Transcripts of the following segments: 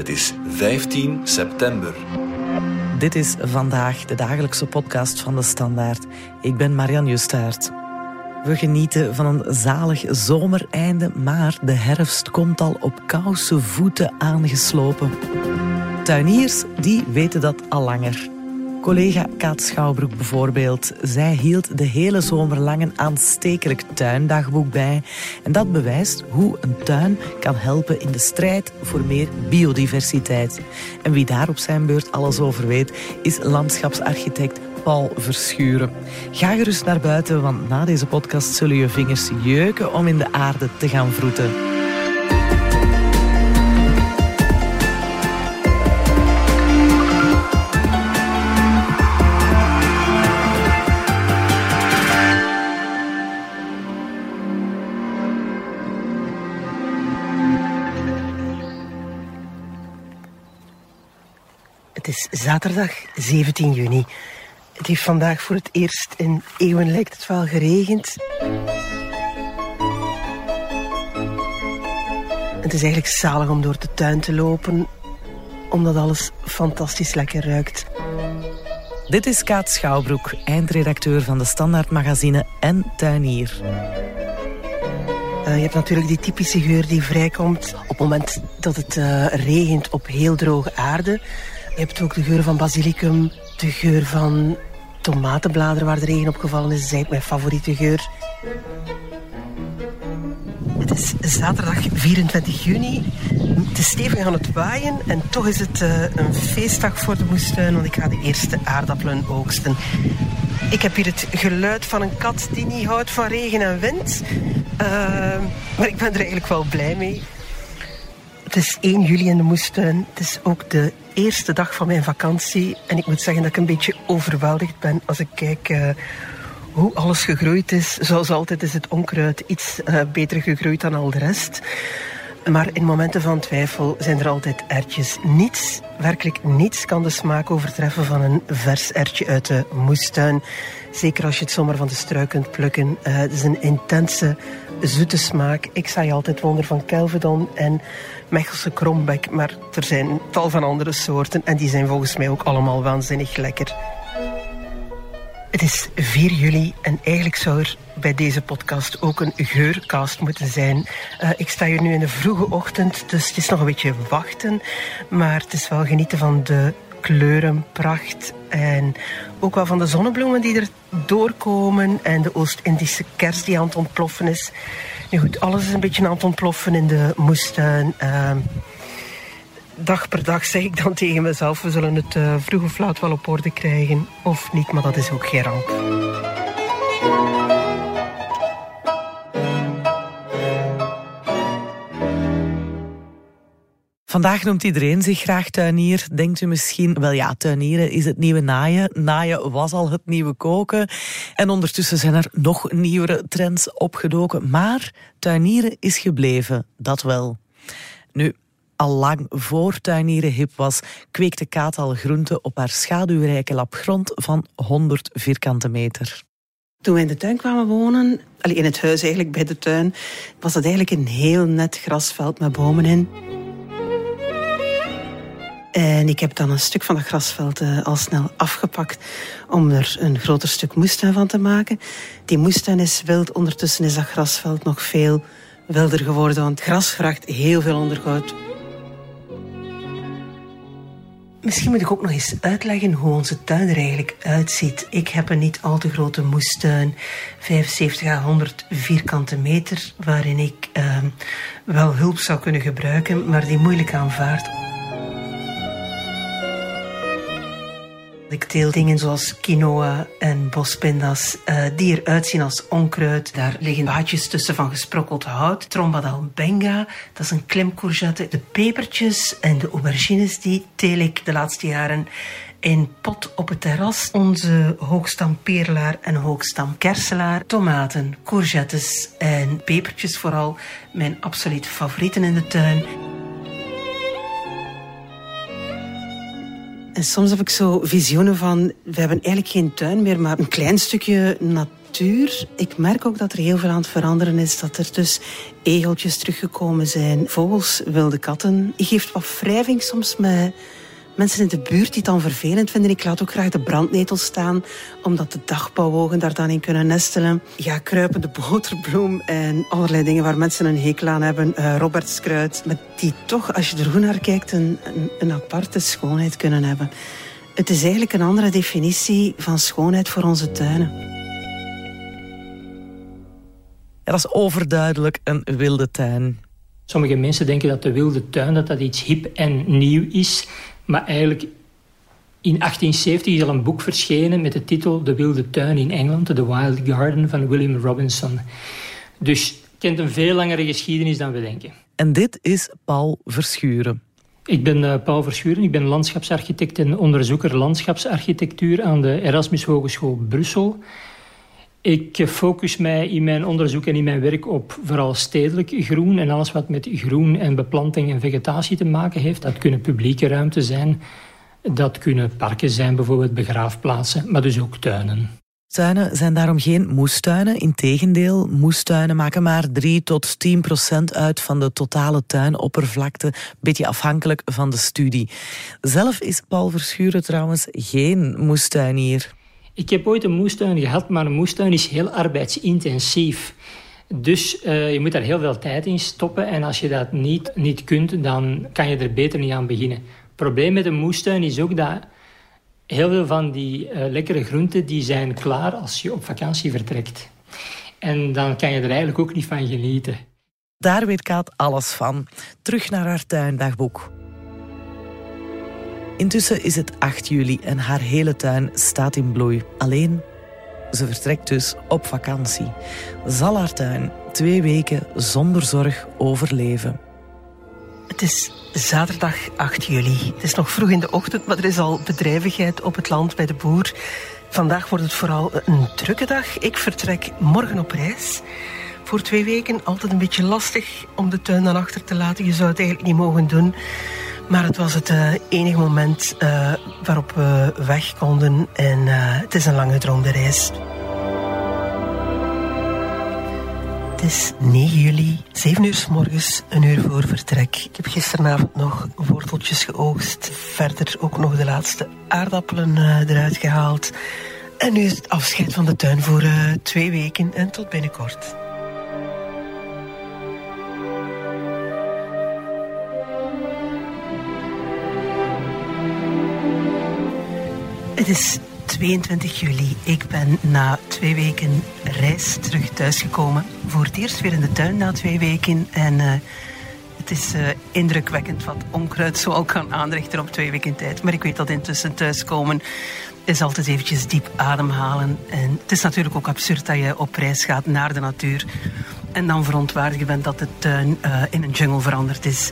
Het is 15 september. Dit is vandaag de dagelijkse podcast van de Standaard. Ik ben Marian Justaert. We genieten van een zalig zomereinde, maar de herfst komt al op koude voeten aangeslopen. Tuiniers die weten dat al langer. Collega Kaat Schouwbroek bijvoorbeeld. Zij hield de hele zomer lang een aanstekelijk tuindagboek bij. En dat bewijst hoe een tuin kan helpen in de strijd voor meer biodiversiteit. En wie daar op zijn beurt alles over weet, is landschapsarchitect Paul Verschuren. Ga gerust naar buiten, want na deze podcast zullen je vingers jeuken om in de aarde te gaan vroeten. Zaterdag 17 juni. Het heeft vandaag voor het eerst in eeuwen lijkt het wel geregend. Het is eigenlijk zalig om door de tuin te lopen, omdat alles fantastisch lekker ruikt. Dit is Kaat Schouwbroek, eindredacteur van de Standaard Magazine en tuinier. Uh, je hebt natuurlijk die typische geur die vrijkomt op het moment dat het uh, regent op heel droge aarde. Je hebt ook de geur van basilicum, de geur van tomatenbladeren waar de regen op gevallen is. Eigenlijk mijn favoriete geur. Het is zaterdag 24 juni. Het is stevig aan het waaien en toch is het uh, een feestdag voor de moestuin, want ik ga de eerste aardappelen oogsten. Ik heb hier het geluid van een kat die niet houdt van regen en wind. Uh, maar ik ben er eigenlijk wel blij mee. Het is 1 juli in de moestuin. Het is ook de eerste dag van mijn vakantie. En ik moet zeggen dat ik een beetje overweldigd ben als ik kijk uh, hoe alles gegroeid is. Zoals altijd is het onkruid iets uh, beter gegroeid dan al de rest. Maar in momenten van twijfel zijn er altijd ertjes. Niets, werkelijk niets kan de smaak overtreffen van een vers ertje uit de moestuin. Zeker als je het zomaar van de struik kunt plukken. Uh, het is een intense, zoete smaak. Ik zei altijd wonder van Kelvedon en Mechelse krombek. Maar er zijn tal van andere soorten en die zijn volgens mij ook allemaal waanzinnig lekker. Het is 4 juli en eigenlijk zou er bij deze podcast ook een geurcast moeten zijn. Uh, ik sta hier nu in de vroege ochtend, dus het is nog een beetje wachten. Maar het is wel genieten van de kleurenpracht en ook wel van de zonnebloemen die er doorkomen en de Oost-Indische kers die aan het ontploffen is. Nu goed, alles is een beetje aan het ontploffen in de moestuin. Uh, dag per dag zeg ik dan tegen mezelf, we zullen het uh, vroeg of laat wel op orde krijgen. Of niet, maar dat is ook geen ramp. Vandaag noemt iedereen zich graag tuinier. Denkt u misschien, wel ja, tuinieren is het nieuwe naaien. Naaien was al het nieuwe koken. En ondertussen zijn er nog nieuwere trends opgedoken. Maar tuinieren is gebleven, dat wel. Nu, al lang voor tuinieren hip was, kweekte Kaat al groenten op haar schaduwrijke lapgrond van 100 vierkante meter. Toen we in de tuin kwamen wonen, in het huis eigenlijk bij de tuin, was het eigenlijk een heel net grasveld met bomen in. En ik heb dan een stuk van dat grasveld uh, al snel afgepakt om er een groter stuk moestuin van te maken. Die moestuin is wild, ondertussen is dat grasveld nog veel wilder geworden, want gras vraagt heel veel onderhoud. Misschien moet ik ook nog eens uitleggen hoe onze tuin er eigenlijk uitziet. Ik heb een niet al te grote moestuin, 75 à 100 vierkante meter, waarin ik uh, wel hulp zou kunnen gebruiken, maar die moeilijk aanvaardt. Ik teel dingen zoals quinoa en bospindas uh, die eruit zien als onkruid. Daar liggen baadjes tussen van gesprokkeld hout. Trombadal benga, dat is een klimcourgette. De pepertjes en de aubergines die teel ik de laatste jaren in pot op het terras. Onze hoogstam perelaar en hoogstam kerselaar. Tomaten, courgettes en pepertjes vooral. Mijn absoluut favorieten in de tuin. En soms heb ik zo visioenen van, we hebben eigenlijk geen tuin meer, maar een klein stukje natuur. Ik merk ook dat er heel veel aan het veranderen is. Dat er dus egeltjes teruggekomen zijn, vogels, wilde katten. Je geeft wat soms met mensen in de buurt die het dan vervelend vinden. Ik laat ook graag de brandnetel staan, omdat de dagbouwogen daar dan in kunnen nestelen. Ja, kruipende boterbloem en allerlei dingen waar mensen een hekel aan hebben. Uh, Robertskruid, maar die toch, als je er goed naar kijkt, een, een, een aparte schoonheid kunnen hebben. Het is eigenlijk een andere definitie van schoonheid voor onze tuinen. dat is overduidelijk een wilde tuin. Sommige mensen denken dat de wilde tuin dat dat iets hip en nieuw is. Maar eigenlijk in 1870 is al een boek verschenen met de titel De Wilde Tuin in Engeland, The Wild Garden van William Robinson. Dus kent een veel langere geschiedenis dan we denken. En dit is Paul Verschuren. Ik ben uh, Paul Verschuren, ik ben landschapsarchitect en onderzoeker landschapsarchitectuur aan de Erasmus Hogeschool Brussel. Ik focus mij in mijn onderzoek en in mijn werk op vooral stedelijk groen en alles wat met groen en beplanting en vegetatie te maken heeft. Dat kunnen publieke ruimte zijn, dat kunnen parken zijn, bijvoorbeeld begraafplaatsen, maar dus ook tuinen. Tuinen zijn daarom geen moestuinen. Integendeel, moestuinen maken maar 3 tot 10 procent uit van de totale tuinoppervlakte. Beetje afhankelijk van de studie. Zelf is Paul Verschuren trouwens geen moestuinier. Ik heb ooit een moestuin gehad, maar een moestuin is heel arbeidsintensief. Dus uh, je moet daar heel veel tijd in stoppen. En als je dat niet, niet kunt, dan kan je er beter niet aan beginnen. Het probleem met een moestuin is ook dat heel veel van die uh, lekkere groenten die zijn klaar als je op vakantie vertrekt. En dan kan je er eigenlijk ook niet van genieten. Daar weet Kaat alles van. Terug naar haar tuindagboek. Intussen is het 8 juli en haar hele tuin staat in bloei. Alleen, ze vertrekt dus op vakantie. Zal haar tuin twee weken zonder zorg overleven? Het is zaterdag 8 juli. Het is nog vroeg in de ochtend, maar er is al bedrijvigheid op het land bij de boer. Vandaag wordt het vooral een drukke dag. Ik vertrek morgen op reis voor twee weken. Altijd een beetje lastig om de tuin dan achter te laten. Je zou het eigenlijk niet mogen doen. Maar het was het uh, enige moment uh, waarop we weg konden. En uh, het is een lange droomde reis. Het is 9 juli, 7 uur s morgens, een uur voor vertrek. Ik heb gisteravond nog worteltjes geoogst. Verder ook nog de laatste aardappelen eruit gehaald. En nu is het afscheid van de tuin voor twee weken en tot binnenkort. Het is 22 juli. Ik ben na twee weken reis terug thuisgekomen. Voor het eerst weer in de tuin na twee weken. En uh, het is uh, indrukwekkend wat onkruid zoal kan aanrichten op twee weken tijd. Maar ik weet dat intussen thuiskomen is altijd eventjes diep ademhalen. En het is natuurlijk ook absurd dat je op reis gaat naar de natuur. En dan verontwaardigd bent dat de tuin uh, in een jungle veranderd is.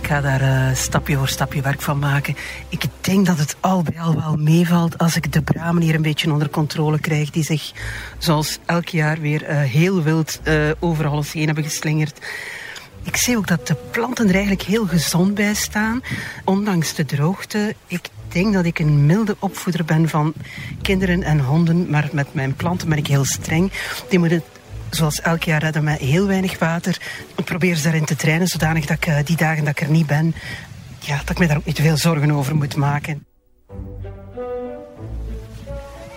Ik ga daar uh, stapje voor stapje werk van maken. Ik denk dat het al bij al wel meevalt als ik de bramen hier een beetje onder controle krijg. Die zich zoals elk jaar weer heel wild over alles heen hebben geslingerd. Ik zie ook dat de planten er eigenlijk heel gezond bij staan. Ondanks de droogte. Ik denk dat ik een milde opvoeder ben van kinderen en honden. Maar met mijn planten ben ik heel streng. Die moeten zoals elk jaar redden met heel weinig water. Ik probeer ze daarin te trainen, zodanig dat ik uh, die dagen dat ik er niet ben, ja, dat ik me daar ook niet veel zorgen over moet maken.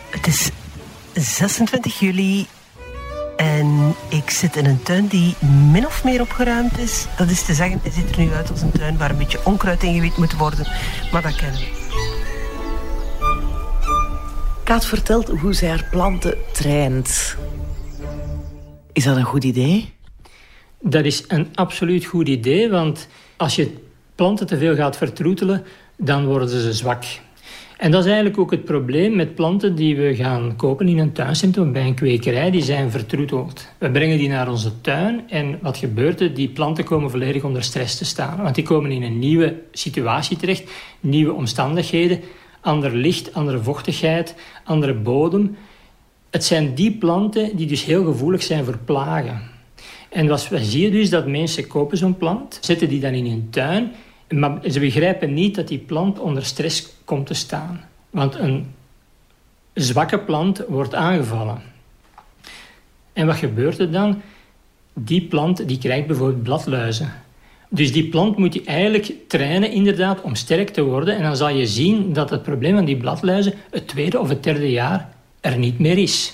Het is 26 juli en ik zit in een tuin die min of meer opgeruimd is. Dat is te zeggen, het ziet er nu uit als een tuin waar een beetje onkruid ingewiet moet worden. Maar dat kennen we. Kaat vertelt hoe zij haar planten traint. Is dat een goed idee? Dat is een absoluut goed idee, want als je planten te veel gaat vertroetelen, dan worden ze zwak. En dat is eigenlijk ook het probleem met planten die we gaan kopen in een tuincentrum bij een kwekerij. Die zijn vertroeteld. We brengen die naar onze tuin en wat gebeurt er? Die planten komen volledig onder stress te staan. Want die komen in een nieuwe situatie terecht, nieuwe omstandigheden, ander licht, andere vochtigheid, andere bodem. Het zijn die planten die dus heel gevoelig zijn voor plagen. En wat we zien dus dat mensen kopen zo'n plant, zetten die dan in hun tuin Maar ze begrijpen niet dat die plant onder stress komt te staan. Want een zwakke plant wordt aangevallen. En wat gebeurt er dan? Die plant die krijgt bijvoorbeeld bladluizen. Dus die plant moet je eigenlijk trainen inderdaad om sterk te worden. En dan zal je zien dat het probleem van die bladluizen het tweede of het derde jaar er niet meer is.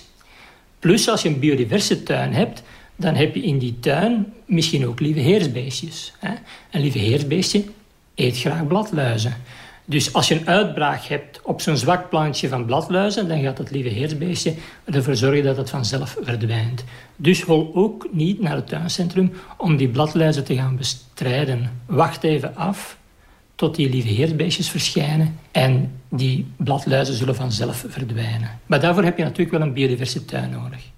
Plus als je een biodiverse tuin hebt, dan heb je in die tuin misschien ook lieve heersbeestjes. Een lieve heersbeestje eet graag bladluizen. Dus als je een uitbraak hebt op zo'n zwak plantje van bladluizen, dan gaat het lieve heersbeestje ervoor zorgen dat het vanzelf verdwijnt. Dus hol ook niet naar het tuincentrum om die bladluizen te gaan bestrijden. Wacht even af tot die lieve heersbeestjes verschijnen en die bladluizen zullen vanzelf verdwijnen. Maar daarvoor heb je natuurlijk wel een biodiverse tuin nodig.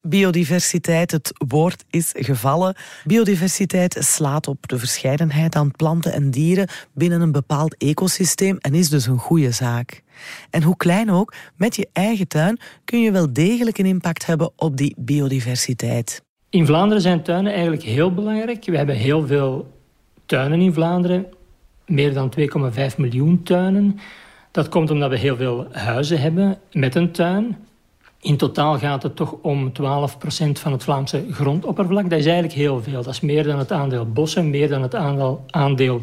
Biodiversiteit, het woord is gevallen. Biodiversiteit slaat op de verscheidenheid aan planten en dieren binnen een bepaald ecosysteem en is dus een goede zaak. En hoe klein ook, met je eigen tuin kun je wel degelijk een impact hebben op die biodiversiteit. In Vlaanderen zijn tuinen eigenlijk heel belangrijk. We hebben heel veel tuinen in Vlaanderen, meer dan 2,5 miljoen tuinen. Dat komt omdat we heel veel huizen hebben met een tuin. In totaal gaat het toch om 12% van het Vlaamse grondoppervlak. Dat is eigenlijk heel veel. Dat is meer dan het aandeel bossen, meer dan het aandeel, aandeel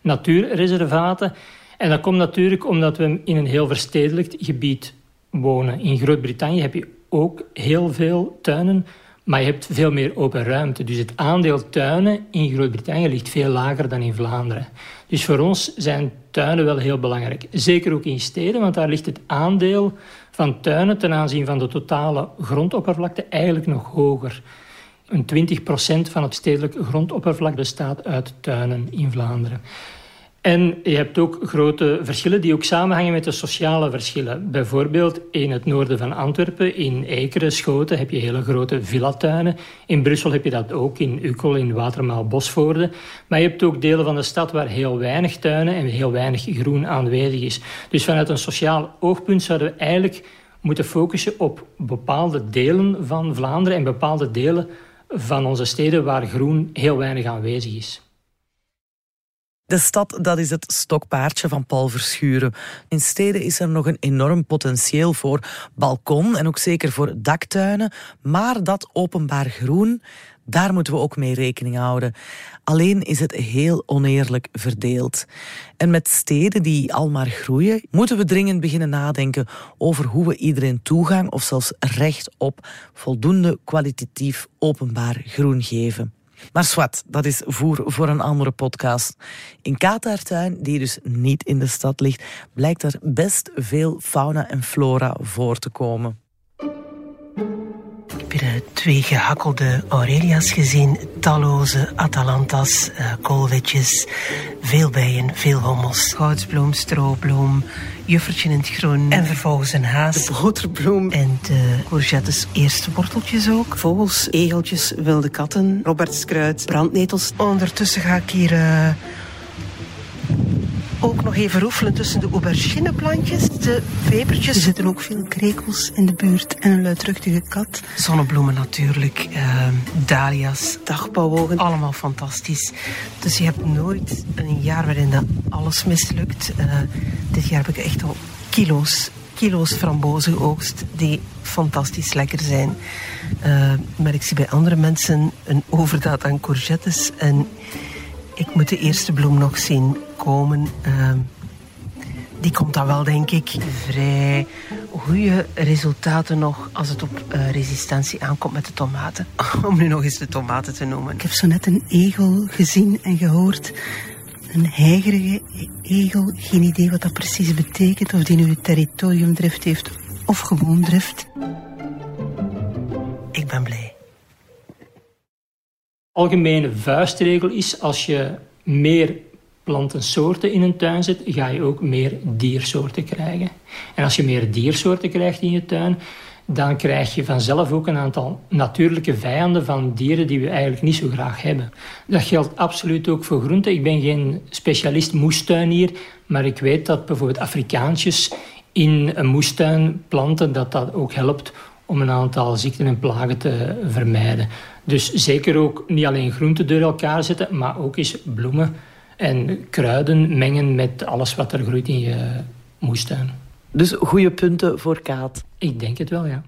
natuurreservaten. En dat komt natuurlijk omdat we in een heel verstedelijkt gebied wonen. In Groot-Brittannië heb je ook heel veel tuinen, maar je hebt veel meer open ruimte. Dus het aandeel tuinen in Groot-Brittannië ligt veel lager dan in Vlaanderen. Dus voor ons zijn tuinen wel heel belangrijk. Zeker ook in steden, want daar ligt het aandeel van tuinen ten aanzien van de totale grondoppervlakte eigenlijk nog hoger. Een 20% van het stedelijk grondoppervlak bestaat uit tuinen in Vlaanderen. En je hebt ook grote verschillen die ook samenhangen met de sociale verschillen. Bijvoorbeeld in het noorden van Antwerpen, in Ekeren, Schoten, heb je hele grote villatuinen. In Brussel heb je dat ook, in Ukkel, in Watermaal, Bosvoorde. Maar je hebt ook delen van de stad waar heel weinig tuinen en heel weinig groen aanwezig is. Dus vanuit een sociaal oogpunt zouden we eigenlijk moeten focussen op bepaalde delen van Vlaanderen en bepaalde delen van onze steden waar groen heel weinig aanwezig is. De stad, dat is het stokpaardje van Paul Verschuren. In steden is er nog een enorm potentieel voor balkon en ook zeker voor daktuinen. Maar dat openbaar groen, daar moeten we ook mee rekening houden. Alleen is het heel oneerlijk verdeeld. En met steden die al maar groeien, moeten we dringend beginnen nadenken over hoe we iedereen toegang of zelfs recht op voldoende kwalitatief openbaar groen geven. Maar zwart, dat is voer voor een andere podcast. In Katartuin, die dus niet in de stad ligt, blijkt er best veel fauna en flora voor te komen. Ik heb twee gehakkelde Aurelia's gezien, talloze Atalantas, uh, koolwitjes, veel bijen, veel hommels, goudsbloem, stroobloem, juffertje in het groen. En vervolgens een haas, de boterbloem en de courgettes, eerste worteltjes ook. Vogels, egeltjes, wilde katten, robertskruid, brandnetels. Ondertussen ga ik hier... Uh, ook nog even roefelen tussen de aubergineplantjes, de pepertjes. Er zitten ook veel krekels in de buurt en een luidruchtige kat. Zonnebloemen natuurlijk, uh, dahlia's, dagbouwogen, allemaal fantastisch. Dus je hebt nooit een jaar waarin dat alles mislukt. Uh, dit jaar heb ik echt al kilo's kilo's frambozen geoogst die fantastisch lekker zijn. Uh, maar ik zie bij andere mensen een overdaad aan courgettes en ik moet de eerste bloem nog zien komen. Uh, die komt dan wel, denk ik, vrij goede resultaten nog als het op uh, resistentie aankomt met de tomaten. Om nu nog eens de tomaten te noemen. Ik heb zo net een egel gezien en gehoord. Een heigerige egel. Geen idee wat dat precies betekent. Of die nu het territoriumdrift heeft of gewoon drift. Ik ben blij algemene vuistregel is als je meer plantensoorten in een tuin zet, ga je ook meer diersoorten krijgen. En als je meer diersoorten krijgt in je tuin, dan krijg je vanzelf ook een aantal natuurlijke vijanden van dieren die we eigenlijk niet zo graag hebben. Dat geldt absoluut ook voor groenten. Ik ben geen specialist moestuinier, maar ik weet dat bijvoorbeeld Afrikaantjes in een moestuin planten, dat dat ook helpt om een aantal ziekten en plagen te vermijden. Dus zeker ook niet alleen groenten door elkaar zetten, maar ook eens bloemen En kruiden mengen met alles wat er groeit in je moestuin. Dus goede punten voor Kaat? Ik denk het wel, ja.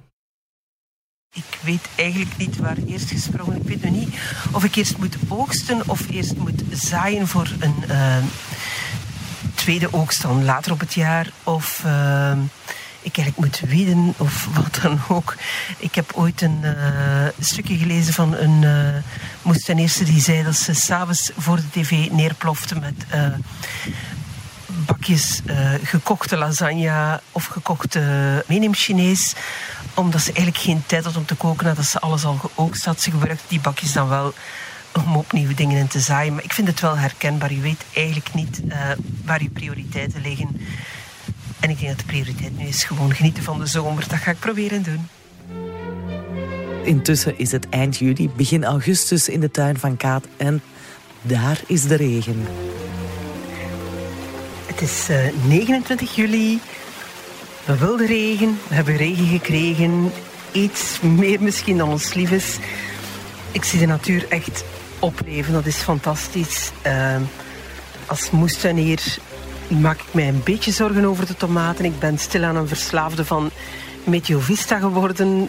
Ik weet eigenlijk niet waar eerst gesprongen. Ik weet nu niet of ik eerst moet oogsten of eerst moet zaaien voor een uh, tweede oogst dan later op het jaar. Of uh, ik eigenlijk moet wieden of wat dan ook. Ik heb ooit een uh, stukje gelezen van een uh, eerste die zei dat ze s'avonds voor de tv neerplofte met uh, bakjes gekochte lasagne of gekochte meeneem Chinees omdat ze eigenlijk geen tijd had om te koken nadat ze alles al geoogst had. Ze gebruikte die bakjes dan wel om opnieuw dingen in te zaaien. Maar ik vind het wel herkenbaar. Je weet eigenlijk niet uh, waar je prioriteiten liggen. En ik denk dat de prioriteit nu is gewoon genieten van de zomer. Dat ga ik proberen doen. Intussen is het eind juli, begin augustus in de tuin van Kaat. En daar is de regen. Het is uh, 29 juli. We wilden regen, we hebben regen gekregen. Iets meer misschien dan ons lief is. Ik zie de natuur echt opleven, dat is fantastisch. Uh, als moestuinier maak ik mij een beetje zorgen over de tomaten. Ik ben stilaan een verslaafde van Meteovista geworden.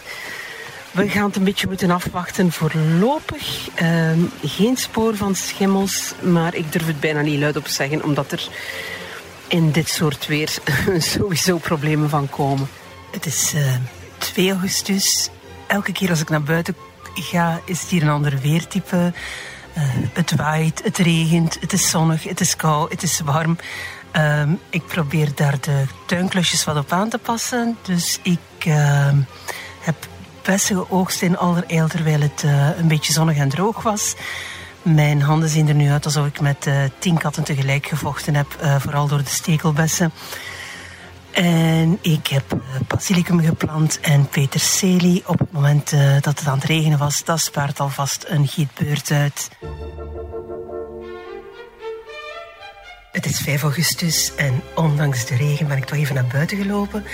We gaan het een beetje moeten afwachten voorlopig. Uh, geen spoor van schimmels, maar ik durf het bijna niet luid op zeggen, omdat er in dit soort weer sowieso problemen van komen. Het is uh, 2 augustus. Elke keer als ik naar buiten ga, is het hier een ander weertype. Uh, het waait, het regent, het is zonnig, het is koud, het is warm. Uh, ik probeer daar de tuinklusjes wat op aan te passen. Dus ik uh, heb bessen geoogst in allerijl terwijl het uh, een beetje zonnig en droog was. Mijn handen zien er nu uit alsof ik met uh, tien katten tegelijk gevochten heb, uh, vooral door de stekelbessen. En ik heb basilicum geplant en peterselie. Op het moment dat het aan het regenen was, dat spaart alvast een gietbeurt uit. Het is 5 augustus en ondanks de regen ben ik toch even naar buiten gelopen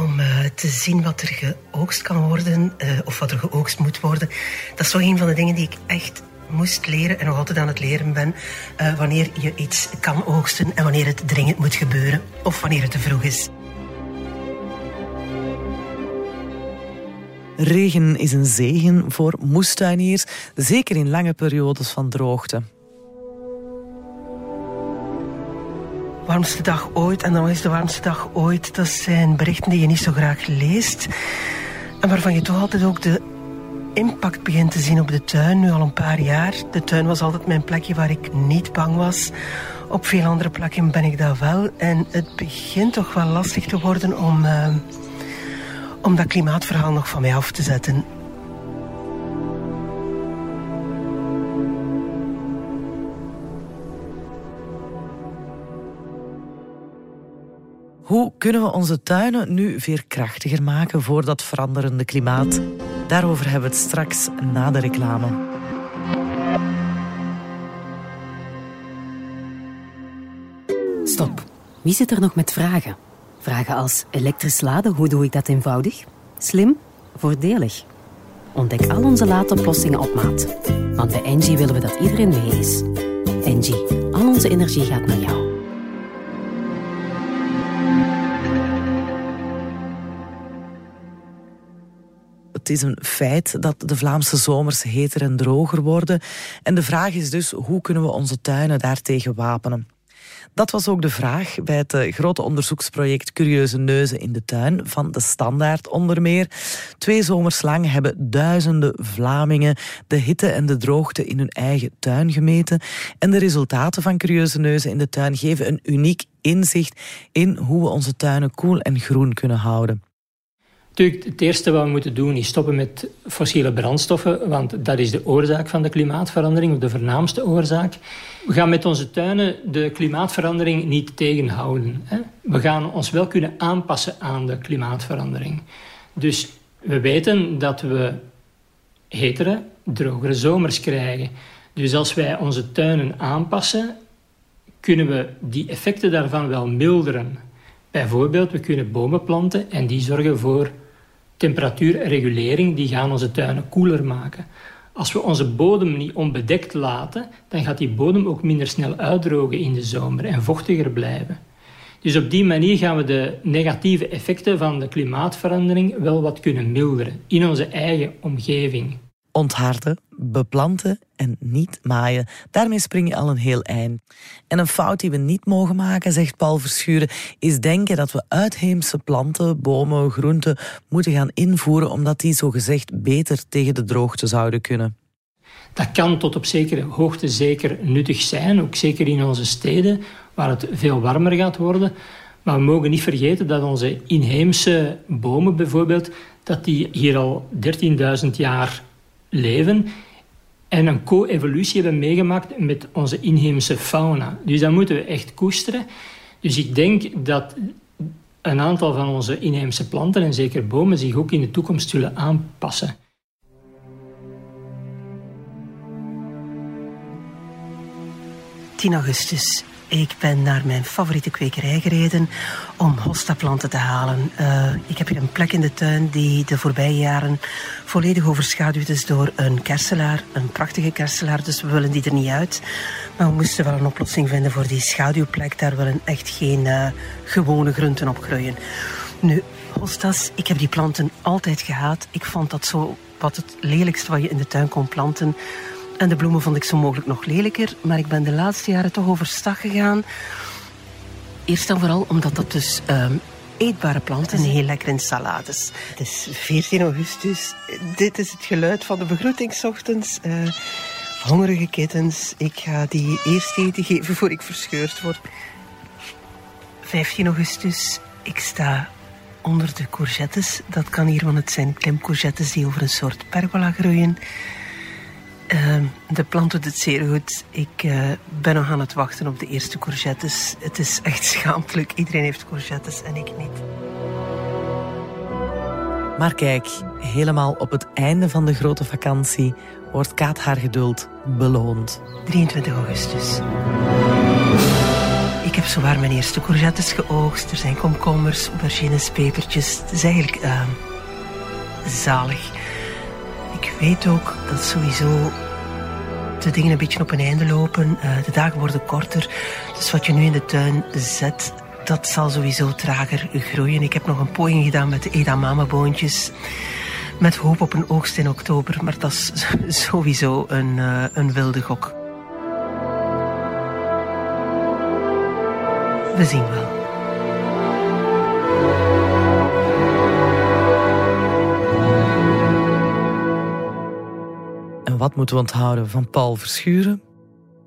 om uh, te zien wat er geoogst kan worden uh, of wat er geoogst moet worden. Dat is toch een van de dingen die ik echt moest leren en nog altijd aan het leren ben. Uh, wanneer je iets kan oogsten en wanneer het dringend moet gebeuren of wanneer het te vroeg is. Regen is een zegen voor moestuiniers, zeker in lange periodes van droogte. Warmste dag ooit en dan is de warmste dag ooit. Dat zijn berichten die je niet zo graag leest. En waarvan je toch altijd ook de impact begint te zien op de tuin, nu al een paar jaar. De tuin was altijd mijn plekje waar ik niet bang was. Op veel andere plekken ben ik dat wel. En het begint toch wel lastig te worden om, uh, om dat klimaatverhaal nog van mij af te zetten. Kunnen we onze tuinen nu veerkrachtiger maken voor dat veranderende klimaat? Daarover hebben we het straks na de reclame. Stop. Wie zit er nog met vragen? Vragen als elektrisch laden, hoe doe ik dat eenvoudig? Slim? Voordelig? Ontdek al onze laadoplossingen op maat. Want bij Engie willen we dat iedereen mee is. Engie, al onze energie gaat naar jou. Het is een feit dat de Vlaamse zomers heter en droger worden. En de vraag is dus, hoe kunnen we onze tuinen daartegen wapenen? Dat was ook de vraag bij het eh, grote onderzoeksproject Curieuze Neuzen in de Tuin van de Standaard onder meer. Twee zomers lang hebben duizenden Vlamingen de hitte en de droogte in hun eigen tuin gemeten. En de resultaten van Curieuze Neuzen in de Tuin geven een uniek inzicht in hoe we onze tuinen koel en groen kunnen houden. Natuurlijk, het eerste wat we moeten doen is stoppen met fossiele brandstoffen, want dat is de oorzaak van de klimaatverandering, of de voornaamste oorzaak. We gaan met onze tuinen de klimaatverandering niet tegenhouden. Hè? We gaan ons wel kunnen aanpassen aan de klimaatverandering. Dus we weten dat we hetere, drogere zomers krijgen. Dus als wij onze tuinen aanpassen, kunnen we die effecten daarvan wel milderen. Bijvoorbeeld, we kunnen bomen planten en die zorgen voor temperatuurregulering, die gaan onze tuinen koeler maken. Als we onze bodem niet onbedekt laten, dan gaat die bodem ook minder snel uitdrogen in de zomer en vochtiger blijven. Dus op die manier gaan we de negatieve effecten van de klimaatverandering wel wat kunnen milderen in onze eigen omgeving. Ontharden, beplanten en niet maaien. Daarmee spring je al een heel eind. En een fout die we niet mogen maken, zegt Paul Verschuren, is denken dat we uitheemse planten, bomen, groenten moeten gaan invoeren omdat die zogezegd beter tegen de droogte zouden kunnen. Dat kan tot op zekere hoogte zeker nuttig zijn, ook zeker in onze steden, waar het veel warmer gaat worden. Maar we mogen niet vergeten dat onze inheemse bomen bijvoorbeeld, dat die hier al 13.000 jaar leven en een co-evolutie hebben meegemaakt met onze inheemse fauna. Dus dat moeten we echt koesteren. Dus ik denk dat een aantal van onze inheemse planten en zeker bomen zich ook in de toekomst zullen aanpassen. 10 augustus. Ik ben naar mijn favoriete kwekerij gereden om hostaplanten te halen. Uh, ik heb hier een plek in de tuin die de voorbije jaren volledig overschaduwd is door een kerselaar. Een prachtige kerselaar, dus we willen die er niet uit. Maar we moesten wel een oplossing vinden voor die schaduwplek. Daar willen echt geen uh, gewone groenten op groeien. Nu, hostas, ik heb die planten altijd gehaat. Ik vond dat zo wat het lelijkste wat je in de tuin kon planten. En de bloemen vond ik zo mogelijk nog lelijker. Maar ik ben de laatste jaren toch overstag gegaan. Eerst en vooral omdat dat dus um, eetbare planten zijn. Heel lekker in salades. Het is 14 augustus. Dit is het geluid van de begroetingsochtends. Uh, hongerige kittens. Ik ga die eerst eten geven voor ik verscheurd word. 15 augustus. Ik sta onder de courgettes. Dat kan hier, want het zijn klimcourgettes die over een soort pergola groeien. Uh, de plant doet het zeer goed. Ik uh, ben nog aan het wachten op de eerste courgettes. Het is echt schaamtelijk. Iedereen heeft courgettes en ik niet. Maar kijk, helemaal op het einde van de grote vakantie wordt Kaat haar geduld beloond. 23 augustus. Ik heb zowaar mijn eerste courgettes geoogst. Er zijn komkommers, aubergines, pepertjes. Het is eigenlijk uh, zalig. Ik weet ook dat sowieso de dingen een beetje op een einde lopen. Uh, de dagen worden korter. Dus wat je nu in de tuin zet, dat zal sowieso trager groeien. Ik heb nog een poging gedaan met de edamameboontjes. Met hoop op een oogst in oktober. Maar dat is sowieso een, uh, een wilde gok. We zien wel. Wat moeten we onthouden van Paul Verschuren?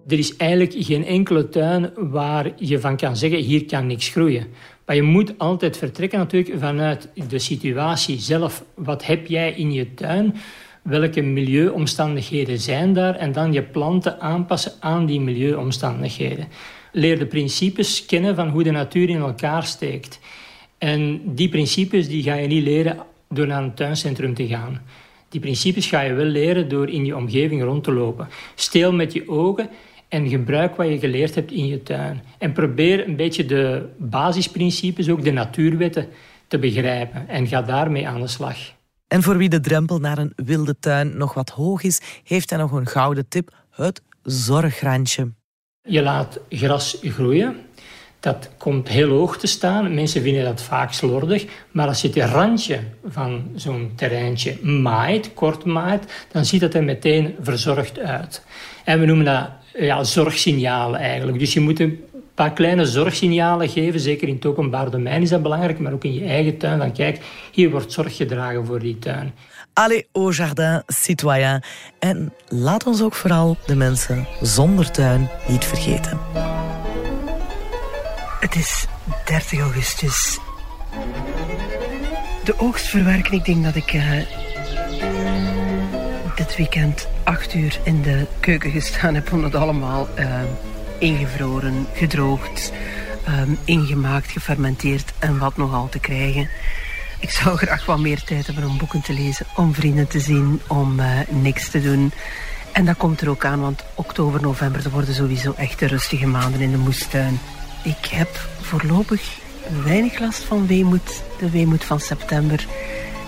Er is eigenlijk geen enkele tuin waar je van kan zeggen, hier kan niks groeien. Maar je moet altijd vertrekken natuurlijk vanuit de situatie zelf. Wat heb jij in je tuin? Welke milieuomstandigheden zijn daar? En dan je planten aanpassen aan die milieuomstandigheden. Leer de principes kennen van hoe de natuur in elkaar steekt. En die principes die ga je niet leren door naar een tuincentrum te gaan. Die principes ga je wel leren door in je omgeving rond te lopen. Steel met je ogen en gebruik wat je geleerd hebt in je tuin. En probeer een beetje de basisprincipes, ook de natuurwetten, te begrijpen. En ga daarmee aan de slag. En voor wie de drempel naar een wilde tuin nog wat hoog is, heeft hij nog een gouden tip: het zorgrandje. Je laat gras groeien. Dat komt heel hoog te staan. Mensen vinden dat vaak slordig. Maar als je het randje van zo'n terreintje maait, kort maait, dan ziet het er meteen verzorgd uit. En we noemen dat ja, zorgsignalen eigenlijk. Dus je moet een paar kleine zorgsignalen geven. Zeker in het openbaar domein is dat belangrijk, maar ook in je eigen tuin. Dan kijk, hier wordt zorg gedragen voor die tuin. Allez au jardin citoyen. En laat ons ook vooral de mensen zonder tuin niet vergeten. Het is 30 augustus. De oogst verwerken. Ik denk dat ik uh, dit weekend acht uur in de keuken gestaan heb om het allemaal uh, ingevroren, gedroogd, um, ingemaakt, gefermenteerd en wat nogal te krijgen. Ik zou graag wat meer tijd hebben om boeken te lezen, om vrienden te zien, om uh, niks te doen. En dat komt er ook aan, want oktober, november, worden sowieso echt de rustige maanden in de moestuin. Ik heb voorlopig weinig last van weemoed, de weemoed van september.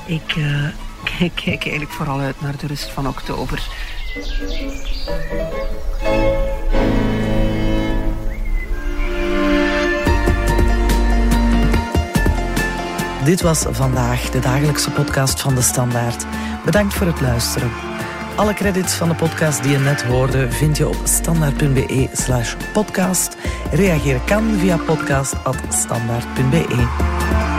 Ik uh, ik kijk eigenlijk vooral uit naar de rust van oktober. Dit was vandaag de dagelijkse podcast van de Standaard. Bedankt voor het luisteren. Alle credits van de podcast die je net hoorde vind je op standaard.be slash podcast. Reageren kan via podcast.standaard.be.